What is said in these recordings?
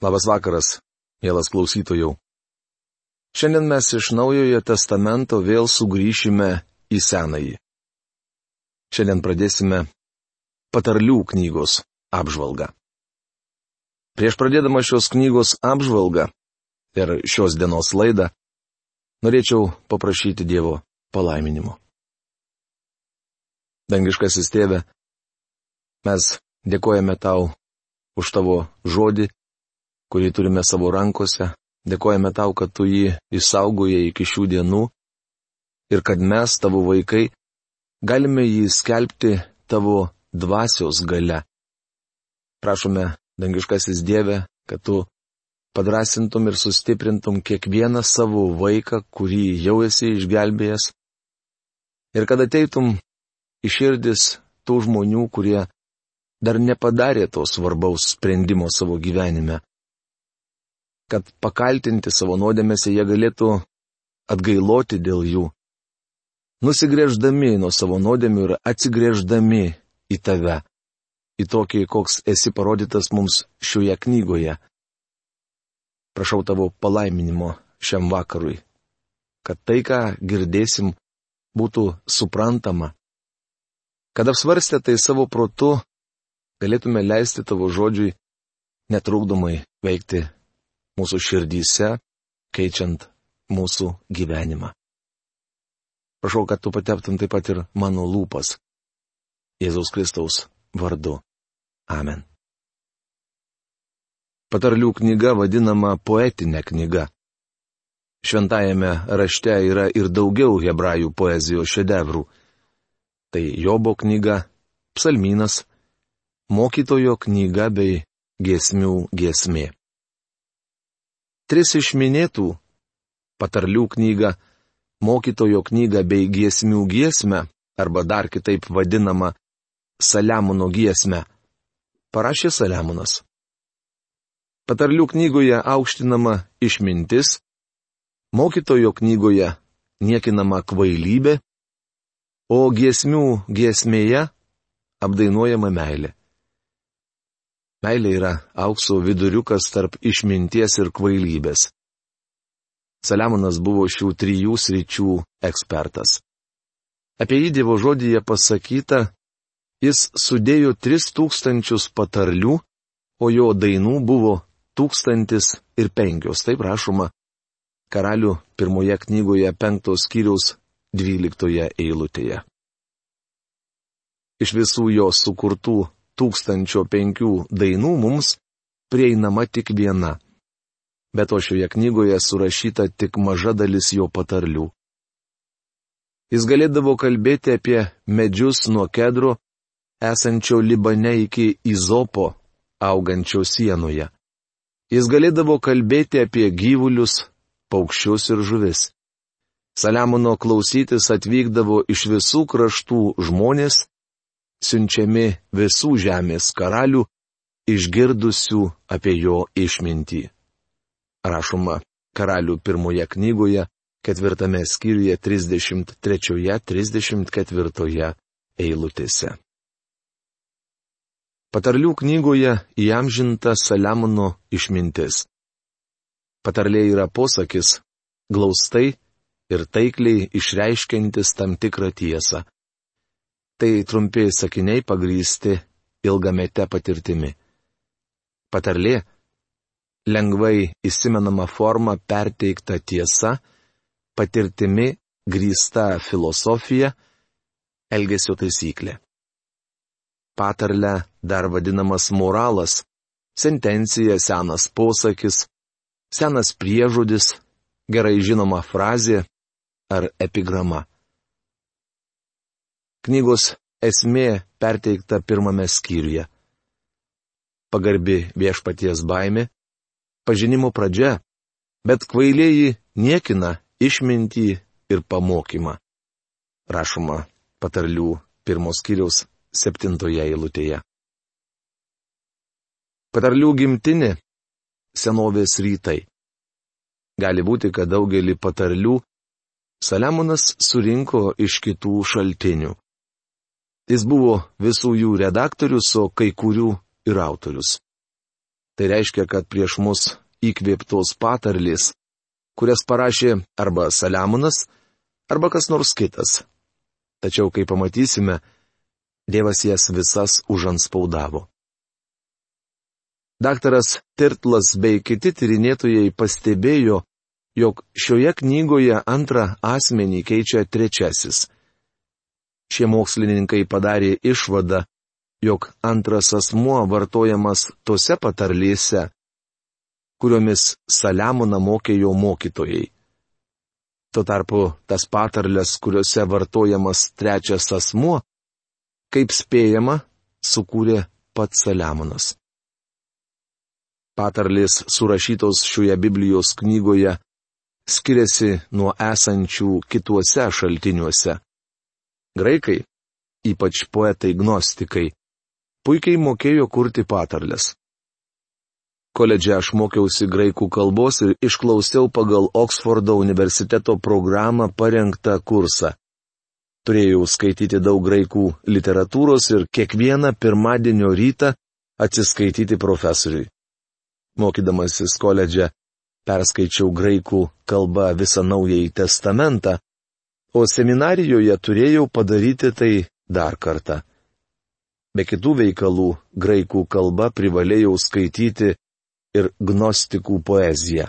Labas vakaras, mielas klausytojų. Šiandien mes iš Naujojo testamento vėl sugrįšime į Senąjį. Šiandien pradėsime patarlių knygos apžvalgą. Prieš pradėdama šios knygos apžvalgą ir šios dienos laidą, norėčiau paprašyti Dievo palaiminimo. Dangiškasis tėve, mes dėkojame tau už tavo žodį, kurį turime savo rankose. Dėkojame tau, kad tu jį išsaugojai iki šių dienų ir kad mes, tavo vaikai, galime jį skelbti tavo dvasios gale. Prašome, dangiškasis Dieve, kad tu padrasintum ir sustiprintum kiekvieną savo vaiką, kurį jau esi išgelbėjęs. Ir kad ateitum iširdis tų žmonių, kurie dar nepadarė to svarbaus sprendimo savo gyvenime kad pakaltinti savo nuodėmėse jie galėtų atgailoti dėl jų. Nusigrėždami nuo savo nuodėmių ir atsigrėždami į tave, į tokį, koks esi parodytas mums šioje knygoje. Prašau tavo palaiminimo šiam vakarui, kad tai, ką girdėsim, būtų suprantama, kad apsvarstę tai savo protu, galėtume leisti tavo žodžiui netrukdomai veikti mūsų širdyse, keičiant mūsų gyvenimą. Prašau, kad tu pateptum taip pat ir mano lūpas. Jėzaus Kristaus vardu. Amen. Patarlių knyga vadinama poetinė knyga. Šventajame rašte yra ir daugiau hebrajų poezijos šedevrų. Tai Jobo knyga, psalminas, mokytojo knyga bei giesmių giesmė. Tris iš minėtų - patarlių knygą, mokytojo knygą bei giesmių giesmę, arba dar kitaip vadinama Saliamono giesmę - parašė Saliamonas. Patarlių knygoje aukštinama išmintis, mokytojo knygoje niekinama kvailybė, o giesmių giesmėje apdainuojama meilė. Meilė yra aukso viduriukas tarp išminties ir kvailybės. Saliamonas buvo šių trijų sričių ekspertas. Apie jį Dievo žodyje pasakyta, jis sudėjo tris tūkstančius patarlių, o jo dainų buvo tūkstantis ir penkios, taip rašoma karalių pirmoje knygoje penktos skyriaus dvyliktoje eilutėje. Iš visų jo sukurtų tūkstančio penkių dainų mums prieinama tik viena. Bet o šioje knygoje surašyta tik maža dalis jo patarlių. Jis galėdavo kalbėti apie medžius nuo kedro, esančio Libane iki Izopo, augančio sienoje. Jis galėdavo kalbėti apie gyvulius, paukščius ir žuvis. Saliamono klausytis atvykdavo iš visų kraštų žmonės, siunčiami visų žemės karalių, išgirdusių apie jo išmintį. Rašoma karalių pirmoje knygoje, ketvirtame skyriuje 33-34 eilutėse. Patarlių knygoje įamžinta Saliamono išmintis. Patarlė yra posakis, glaustai ir taikliai išreiškintis tam tikrą tiesą. Tai trumpi sakiniai pagrysti ilgamete patirtimi. Patarlė - lengvai įsimenama forma perteikta tiesa, patirtimi grįsta filosofija, elgesio taisyklė. Patarlė dar vadinamas moralas, sentencija, senas posakis, senas priežodis, gerai žinoma frazė ar epigrama. Knygos esmė perteikta pirmame skyriuje. Pagarbi viešpaties baimė, pažinimo pradžia, bet kvailieji niekina išmintį ir pamokymą. Rašoma patarlių pirmos skyriaus septintoje eilutėje. Patarlių gimtinė - senovės rytai. Gali būti, kad daugelį patarlių Saliamonas surinko iš kitų šaltinių. Jis buvo visų jų redaktorius, o kai kurių ir autorius. Tai reiškia, kad prieš mus įkvėptos patarlės, kurias parašė arba Saliamonas, arba kas nors kitas. Tačiau, kai pamatysime, Dievas jas visas užanspaudavo. Daktaras Tirtlas bei kiti tyrinėtojai pastebėjo, jog šioje knygoje antrą asmenį keičia trečiasis. Šie mokslininkai padarė išvadą, jog antras asmuo vartojamas tose patarlėse, kuriomis Saliamoną mokė jo mokytojai. Tuo tarpu tas patarlės, kuriuose vartojamas trečias asmuo, kaip spėjama, sukūrė pats Saliamonas. Patarlės surašytos šioje Biblijos knygoje skiriasi nuo esančių kituose šaltiniuose. Graikai, ypač poetai gnostikai, puikiai mokėjo kurti patarlės. Koledže aš mokiausi graikų kalbos ir išklausiau pagal Oksfordo universiteto programą parengtą kursą. Turėjau skaityti daug graikų literatūros ir kiekvieną pirmadienio rytą atsiskaityti profesoriui. Mokydamasis koledže perskaičiau graikų kalbą visą Naująjį Testamentą, o seminarijoje turėjau padaryti tai dar kartą. Be kitų veikalų graikų kalba privalėjau skaityti ir gnostikų poeziją.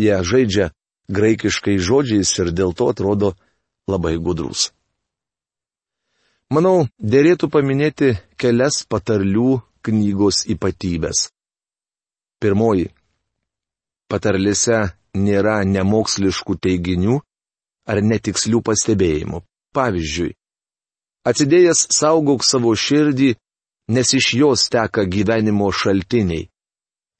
Jie žaidžia graikiškai žodžiais ir dėl to atrodo labai gudrus. Manau, dėrėtų paminėti kelias patarlių knygos ypatybės. Pirmoji. Patarlėse nėra nemoksliškų teiginių ar netikslių pastebėjimų. Pavyzdžiui, Atsidėjęs saugok savo širdį, nes iš jos teka gyvenimo šaltiniai.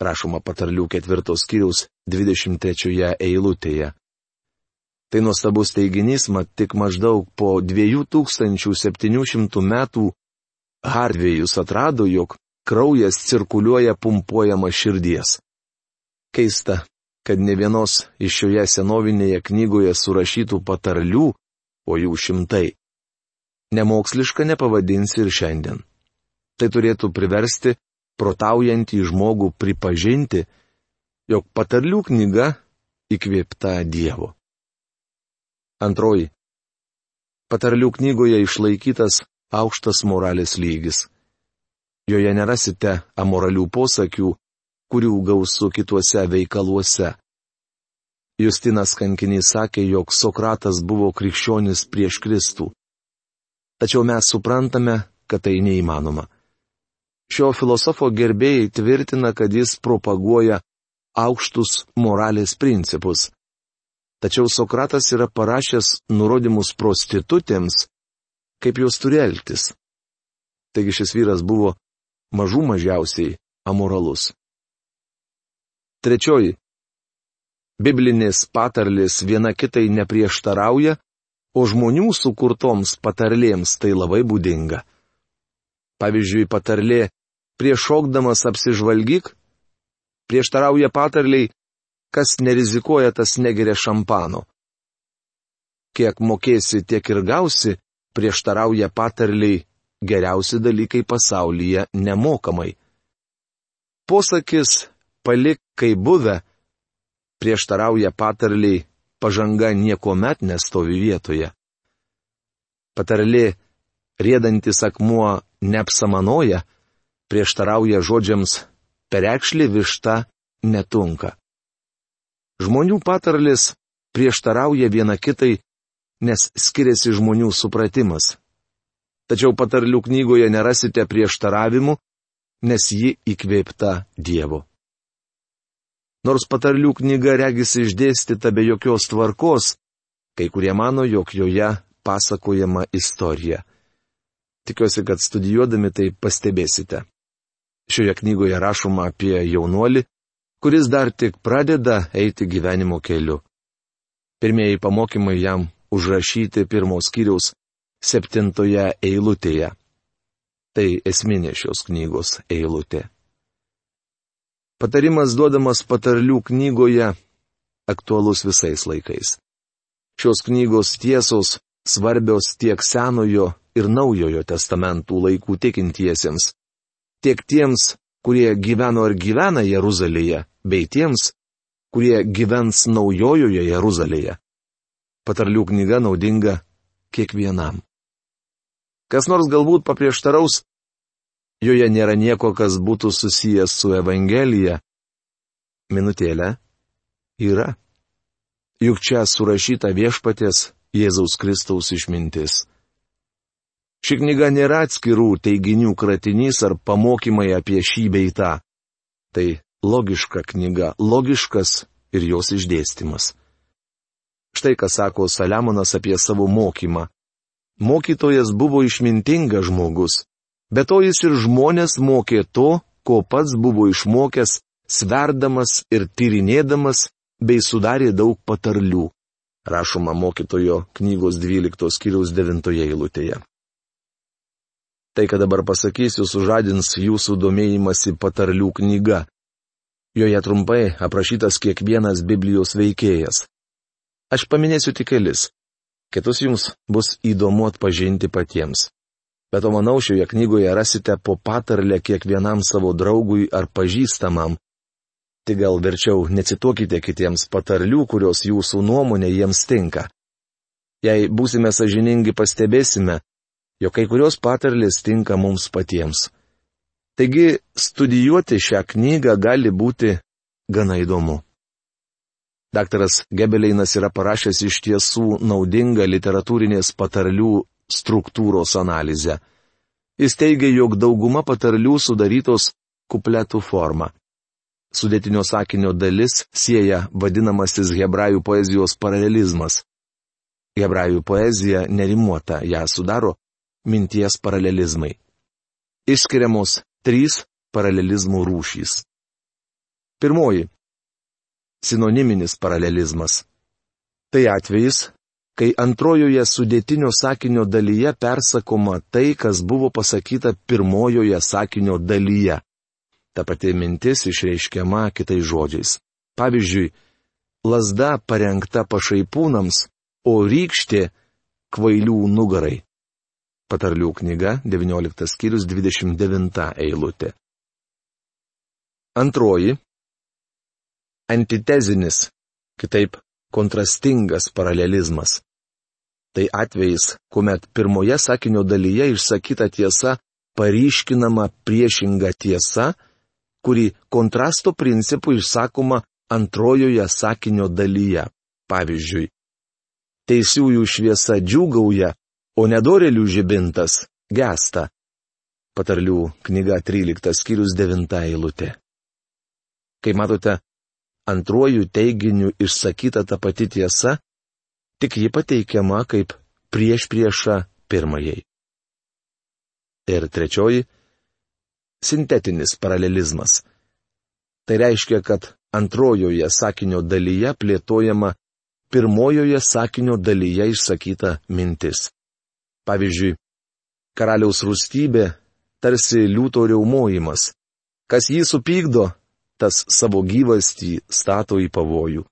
Rašoma patarlių ketvirtos kiriaus 23 eilutėje. Tai nuostabus teiginys, mat tik maždaug po 2700 metų Hardvėjus atrado, jog kraujas cirkuliuoja pumpuojama širdies. Keista, kad ne vienos iš šioje senovinėje knygoje surašytų patarlių, o jų šimtai nemoksliška nepavadinsi ir šiandien. Tai turėtų priversti protaujantį žmogų pripažinti, jog patarlių knyga įkvėpta Dievo. Antroji. Patarlių knygoje išlaikytas aukštas moralės lygis. Joje nerasite amoralių posakių, kurių gausų kituose veikaluose. Justinas kankinys sakė, jog Sokratas buvo krikščionis prieš Kristų. Tačiau mes suprantame, kad tai neįmanoma. Šio filosofo gerbėjai tvirtina, kad jis propaguoja aukštus moralės principus. Tačiau Sokratas yra parašęs nurodymus prostitutėms, kaip jos turi elgtis. Taigi šis vyras buvo mažų mažiausiai amoralus. Trečioji. Biblinės patarlės viena kitai neprieštarauja o žmonių sukurtoms patarlėms tai labai būdinga. Pavyzdžiui, patarlė prieš šokdamas apsižvalgyk, prieštarauja patarliai, kas nerizikuoja, tas negeria šampano. Kiek mokėsi, tiek ir gausi, prieštarauja patarliai, geriausi dalykai pasaulyje nemokamai. Posakis palik kaip buvę, prieštarauja patarliai, pažanga niekuomet nestovi vietoje. Patarlė, rėdantis akmuo neapsamanoja, prieštarauja žodžiams perekšlė višta netunka. Žmonių patarlės prieštarauja viena kitai, nes skiriasi žmonių supratimas. Tačiau patarlių knygoje nerasite prieštaravimų, nes ji įkvėpta Dievo. Nors patarlių knyga regisi išdėstyta be jokios tvarkos, kai kurie mano, jog joje pasakojama istorija. Tikiuosi, kad studijuodami tai pastebėsite. Šioje knygoje rašoma apie jaunuolį, kuris dar tik pradeda eiti gyvenimo keliu. Pirmieji pamokymai jam užrašyti pirmos kiriaus septintoje eilutėje. Tai esminė šios knygos eilutė. Patarimas duodamas patarlių knygoje aktualus visais laikais. Šios knygos tiesos svarbios tiek Senojo ir Naujojo testamentų laikų tikintiesiems, tiek tiems, kurie gyveno ir gyvena Jeruzalėje, bei tiems, kurie gyvens naujojoje Jeruzalėje. Patarlių knyga naudinga kiekvienam. Kas nors galbūt paprieštaraus, joje nėra nieko, kas būtų susijęs su Evangelija. Minutėlė yra. Juk čia surašyta viešpatės Jėzaus Kristaus išmintis. Ši knyga nėra atskirų teiginių kratinys ar pamokymai apie šį beitą. Tai logiška knyga, logiškas ir jos išdėstymas. Štai ką sako Saliamonas apie savo mokymą. Mokytojas buvo išmintingas žmogus, bet to jis ir žmonės mokė to, ko pats buvo išmokęs, sverdamas ir tyrinėdamas, bei sudarė daug patarlių. Rašoma mokytojo knygos 12 skyriaus 9 eilutėje. Tai, ką dabar pasakysiu, sužadins jūsų domėjimąsi patarlių knyga. Joje trumpai aprašytas kiekvienas Biblijos veikėjas. Aš paminėsiu tik kelis. Kitus jums bus įdomu atpažinti patiems. Bet o manau, šioje knygoje rasite po patarlę kiekvienam savo draugui ar pažįstamam. Tik gal verčiau necituokite kitiems patarlių, kurios jūsų nuomonė jiems tinka. Jei būsime sažiningi, pastebėsime, jog kai kurios patarlės tinka mums patiems. Taigi, studijuoti šią knygą gali būti gana įdomu. Daktaras Gebeleinas yra parašęs iš tiesų naudingą literatūrinės patarlių struktūros analizę. Jis teigia, jog dauguma patarlių sudarytos kupletų forma. Sudėtinio sakinio dalis sieja vadinamasis hebrajų poezijos paralelizmas. Hebrajų poezija nerimuota, ją sudaro minties paralelizmai. Išskiriamos trys paralelizmų rūšys. Pirmoji - sinoniminis paralelizmas. Tai atvejis, kai antrojoje sudėtinio sakinio dalyje persakoma tai, kas buvo pasakyta pirmojoje sakinio dalyje. Ta pati mintis išreiškiama kitais žodžiais. Pavyzdžiui, lasda parengta pašaipūnams, o rykštė kvailių nugarai. Patarlių knyga, 19 skyrius, 29 eilutė. Antroji. Antitezinis, kitaip kontrastingas paralelizmas. Tai atvejis, kuomet pirmoje sakinio dalyje išsakyta tiesa paryškinama priešinga tiesa, kuri kontrasto principu išsakoma antrojoje sakinio dalyje. Pavyzdžiui, teisiųjų šviesa džiūgauja, o nedorelių žibintas gesta. Patarlių knyga 13 skyrius 9 eilutė. Kai matote, antruoju teiginiu išsakyta ta pati tiesa, tik ji pateikiama kaip prieš priešą pirmajai. Ir trečioji - sintetinis paralelizmas. Tai reiškia, kad antrojoje sakinio dalyje plėtojama pirmojoje sakinio dalyje išsakyta mintis. Pavyzdžiui, karaliaus rūstybė tarsi liūto riaumojimas. Kas jį supykdo, tas savo gyvastį stato į pavojų.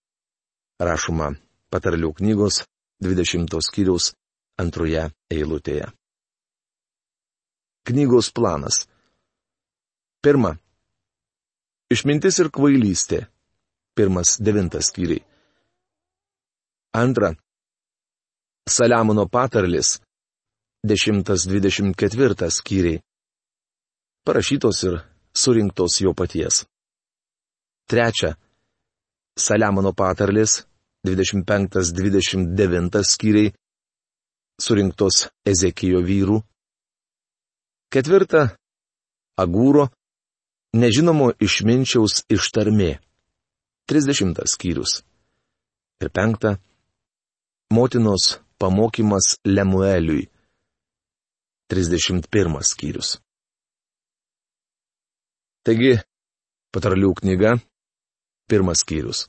Rašoma patarlių knygos 20 skyriaus antroje eilutėje. Knygos planas. Pirma. Išmintis ir kvailystė. Pirmas devintas skyriai. Antra. Saliamono patarlis. 10-24 skyriai. Parašytos ir surinktos jo paties. Trečia. Saliamono patarlės 25-29 skyriai. Surinktos Ezekijo vyrų. Ketvirta. Agūro. Nežinomo išminčiaus ištarmė. 30 skyrius. Ir penkta. Motinos pamokymas Lemueliui. 31 skyrius. Taigi, patarlių knyga, pirmas skyrius.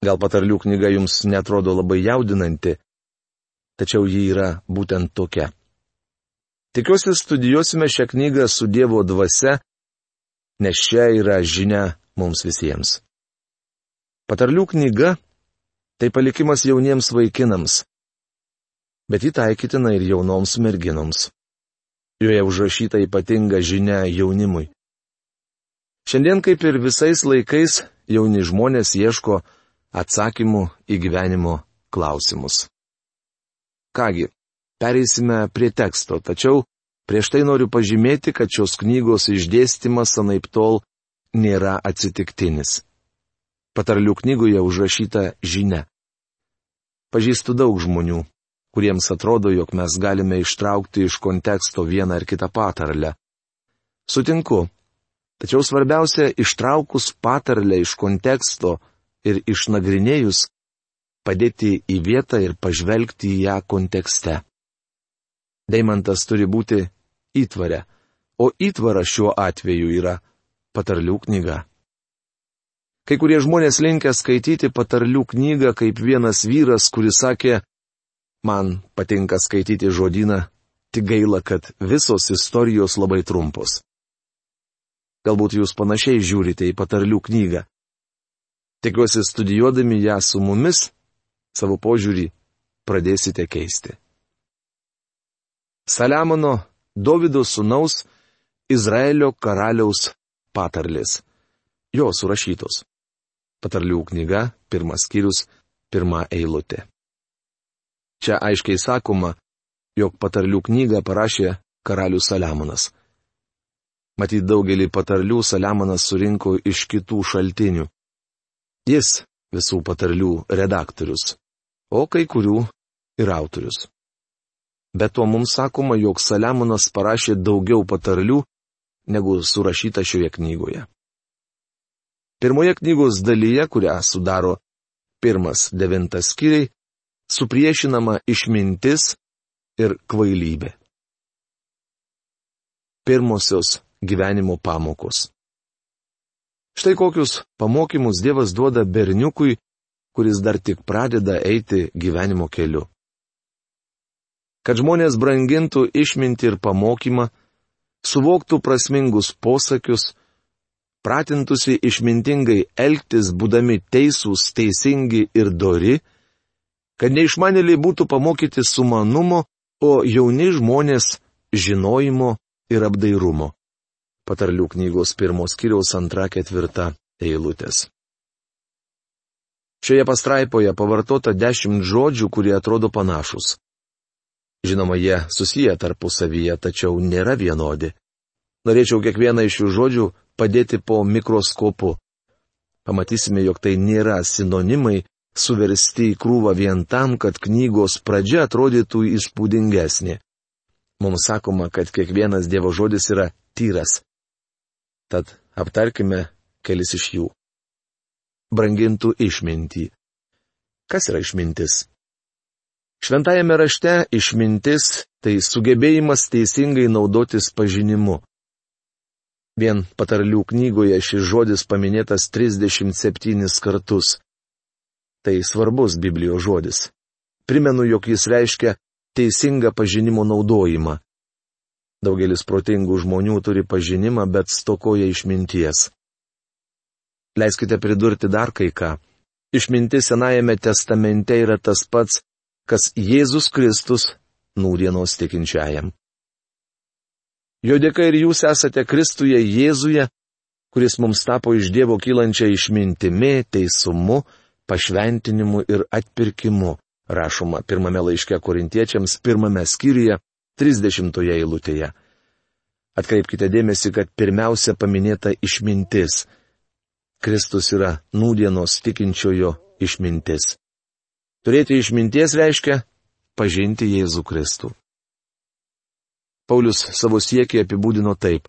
Gal patarlių knyga jums netrodo labai jaudinanti, tačiau ji yra būtent tokia. Tikiuosi studijuosime šią knygą su Dievo dvasia, nes čia yra žinia mums visiems. Patarlių knyga - tai palikimas jauniems vaikinams, bet įtaikytina ir jaunoms merginoms. Joje užrašyta ypatinga žinia jaunimui. Šiandien kaip ir visais laikais jauni žmonės ieško atsakymų į gyvenimo klausimus. Kągi, pereisime prie teksto, tačiau prieš tai noriu pažymėti, kad šios knygos išdėstymas anaip tol nėra atsitiktinis. Patarlių knygoje užrašyta žinia. Pažįstu daug žmonių, kuriems atrodo, jog mes galime ištraukti iš konteksto vieną ar kitą patarlę. Sutinku. Tačiau svarbiausia, ištraukus patarlę iš konteksto ir išnagrinėjus, padėti į vietą ir pažvelgti į ją kontekste. Deimantas turi būti įtvarę, o įtvara šiuo atveju yra patarlių knyga. Kai kurie žmonės linkia skaityti patarlių knygą kaip vienas vyras, kuris sakė, man patinka skaityti žodyną, tik gaila, kad visos istorijos labai trumpos. Galbūt jūs panašiai žiūrite į patarlių knygą. Tikiuosi, studijuodami ją su mumis, savo požiūrį pradėsite keisti. Saliamono, Davido sūnaus, Izraelio karaliaus patarlės. Jo surašytos. Patarlių knyga, pirmas skyrius, pirma eilutė. Čia aiškiai sakoma, jog patarlių knygą parašė karalius Saliamonas. Matyt, daugelį patarlių Saliamonas surinko iš kitų šaltinių. Jis visų patarlių redaktorius, o kai kurių ir autorius. Be to mums sakoma, jog Saliamonas parašė daugiau patarlių, negu surašyta šioje knygoje. Pirmoje knygos dalyje, kurią sudaro pirmas devintas skyriai, supriešinama išmintis ir kvailybė. Pirmosios gyvenimo pamokos. Štai kokius pamokymus Dievas duoda berniukui, kuris dar tik pradeda eiti gyvenimo keliu. Kad žmonės brangintų išminti ir pamokymą, suvoktų prasmingus posakius, pratintusi išmintingai elgtis, būdami teisūs, teisingi ir dori, kad neišmanėliai būtų pamokyti sumanumo, o jauni žmonės žinojimo ir apdairumo. Patarlių knygos pirmos kiriaus antra ketvirta eilutės. Šioje pastraipoje pavartota dešimt žodžių, kurie atrodo panašus. Žinoma, jie susiję tarpusavyje, tačiau nėra vienodi. Norėčiau kiekvieną iš šių žodžių padėti po mikroskopu. Pamatysime, jog tai nėra sinonimai suversti į krūvą vien tam, kad knygos pradžia atrodytų įspūdingesnė. Mums sakoma, kad kiekvienas Dievo žodis yra tyras. Tad aptarkime kelis iš jų. Brangintų išmintį. Kas yra išmintis? Šventajame rašte išmintis tai sugebėjimas teisingai naudotis pažinimu. Vien patarlių knygoje šis žodis paminėtas 37 kartus. Tai svarbus Biblijos žodis. Primenu, jog jis reiškia teisingą pažinimo naudojimą. Daugelis protingų žmonių turi pažinimą, bet stokoja išminties. Leiskite pridurti dar kai ką. Išmintis Senajame testamente yra tas pats, kas Jėzus Kristus nūdienos tikinčiajam. Jo dėka ir jūs esate Kristuje Jėzuje, kuris mums tapo iš Dievo kylančia išmintimi, teisumu, pašventinimu ir atpirkimu, rašoma pirmame laiške korintiečiams pirmame skyriuje, 30 eilutėje. Atkreipkite dėmesį, kad pirmiausia paminėta išmintis. Kristus yra nūdienos tikinčiojo išmintis. Turėti išminties reiškia pažinti Jėzų Kristų. Paulius savo siekį apibūdino taip.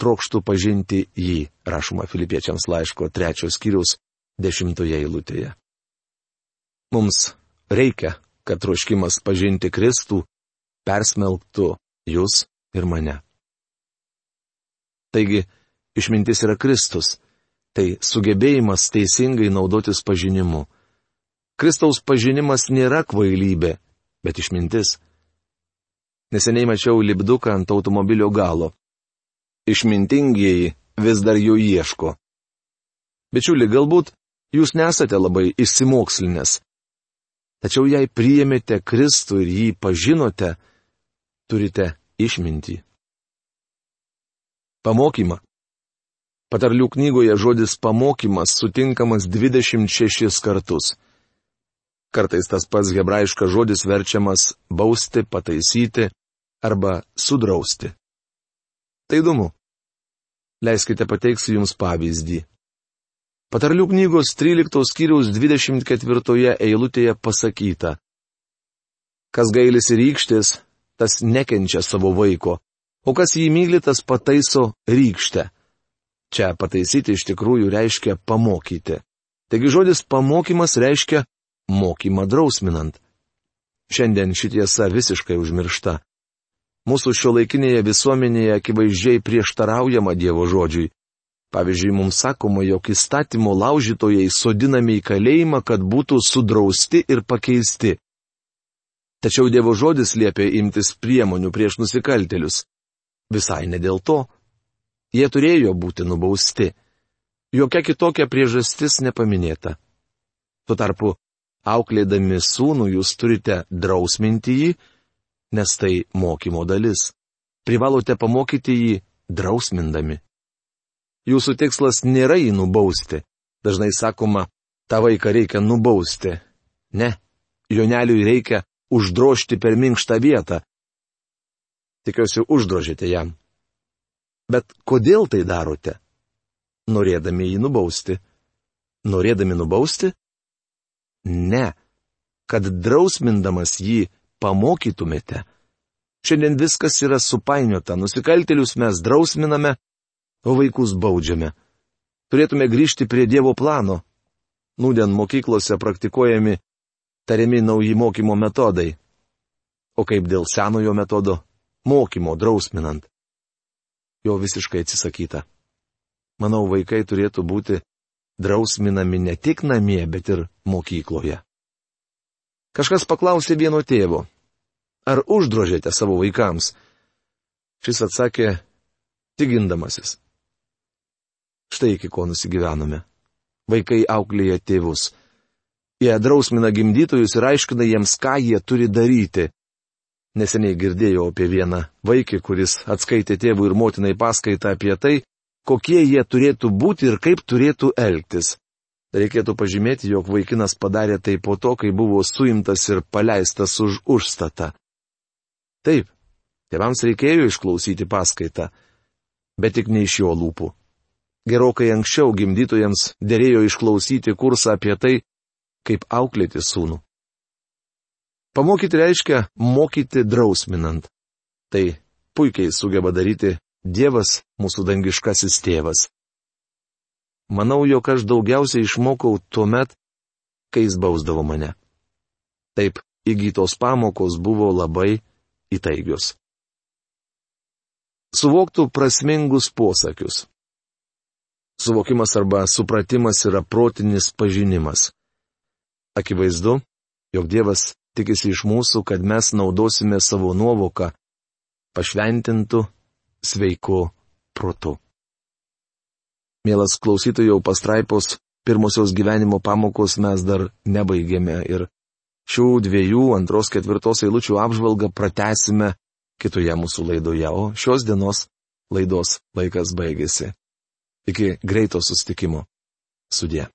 Trokštų pažinti jį, rašoma filipiečiams laiško trečios skyrius dešimtoje eilutėje. Mums reikia, kad troškimas pažinti Kristų persmelktų jūs ir mane. Taigi, išmintis yra Kristus, tai sugebėjimas teisingai naudotis pažinimu. Kristaus pažinimas nėra kvailybė, bet išmintis. Neseniai mačiau lipduką ant automobilio galo. Išmintingieji vis dar jo ieško. Bičiuli, galbūt jūs nesate labai išsimokslinės. Tačiau jei priėmėte Kristų ir jį pažinote, turite išmintį. Pamokymą. Patarlių knygoje žodis pamokymas sutinkamas 26 kartus. Kartais tas pats hebrajiškas žodis verčiamas bausti, pataisyti arba sudrausti. Tai įdomu. Leiskite pateiksiu Jums pavyzdį. Patarlių knygos 13 skyriaus 24 eilutėje pasakyta. Kas gailisi rykštės, tas nekenčia savo vaiko, o kas jį myli, tas pataiso rykštę. Čia pataisyti iš tikrųjų reiškia pamokyti. Taigi žodis pamokymas reiškia mokymą drausminant. Šiandien šitiesa visiškai užmiršta. Mūsų šio laikinėje visuomenėje akivaizdžiai prieštaraujama Dievo žodžiui. Pavyzdžiui, mums sakoma, jog įstatymo laužytojai sodinami į kalėjimą, kad būtų sudrausti ir pakeisti. Tačiau Dievo žodis liepia imtis priemonių prieš nusikaltelius. Visai ne dėl to. Jie turėjo būti nubausti. Jokia kitokia priežastis nepaminėta. Tuo tarpu, auklėdami sūnų jūs turite drausminti jį, nes tai mokymo dalis. Privalote pamokyti jį drausmindami. Jūsų tikslas nėra jį nubausti. Dažnai sakoma, tą vaiką reikia nubausti. Ne, joneliui reikia uždrošti per minkštą vietą. Tikiuosi, uždrožėte jam. Bet kodėl tai darote? Norėdami jį nubausti. Norėdami nubausti? Ne, kad drausmindamas jį pamokytumėte. Šiandien viskas yra supainiota, nusikaltelius mes drausminame, o vaikus baudžiame. Turėtume grįžti prie Dievo plano. Nūdien mokyklose praktikuojami tariami nauji mokymo metodai. O kaip dėl senojo metodo - mokymo drausminant. Jo visiškai atsisakyta. Manau, vaikai turėtų būti drausminami ne tik namie, bet ir mokykloje. Kažkas paklausė vieno tėvo, ar uždrožėte savo vaikams? Šis atsakė, tikindamasis. Štai iki ko nusigyvenome. Vaikai auklėja tėvus. Jie drausmina gimdytojus ir aiškina jiems, ką jie turi daryti. Neseniai girdėjau apie vieną vaikį, kuris atskaitė tėvų ir motinai paskaitą apie tai, kokie jie turėtų būti ir kaip turėtų elgtis. Reikėtų pažymėti, jog vaikinas padarė tai po to, kai buvo suimtas ir paleistas už užstatą. Taip, tėvams reikėjo išklausyti paskaitą, bet tik ne iš jo lūpų. Gerokai anksčiau gimdytojams dėrėjo išklausyti kursą apie tai, kaip auklėti sūnų. Pamokyti reiškia mokyti drausminant. Tai puikiai sugeba daryti Dievas, mūsų dangiškasis tėvas. Manau, jog aš daugiausiai išmokau tuo met, kai jis bausdavo mane. Taip, įgytos pamokos buvo labai įtaigios. Suvoktų prasmingus posakius. Suvokimas arba supratimas yra protinis pažinimas. Akivaizdu, jog Dievas tikisi iš mūsų, kad mes naudosime savo nuovoką pašventintų sveiku protu. Mielas klausytojų pastraipos pirmosios gyvenimo pamokos mes dar nebaigėme ir šių dviejų antros ketvirtos eilučių apžvalgą pratesime kitoje mūsų laidoje, o šios dienos laidos laikas baigėsi. Iki greito sustikimo. Sudė.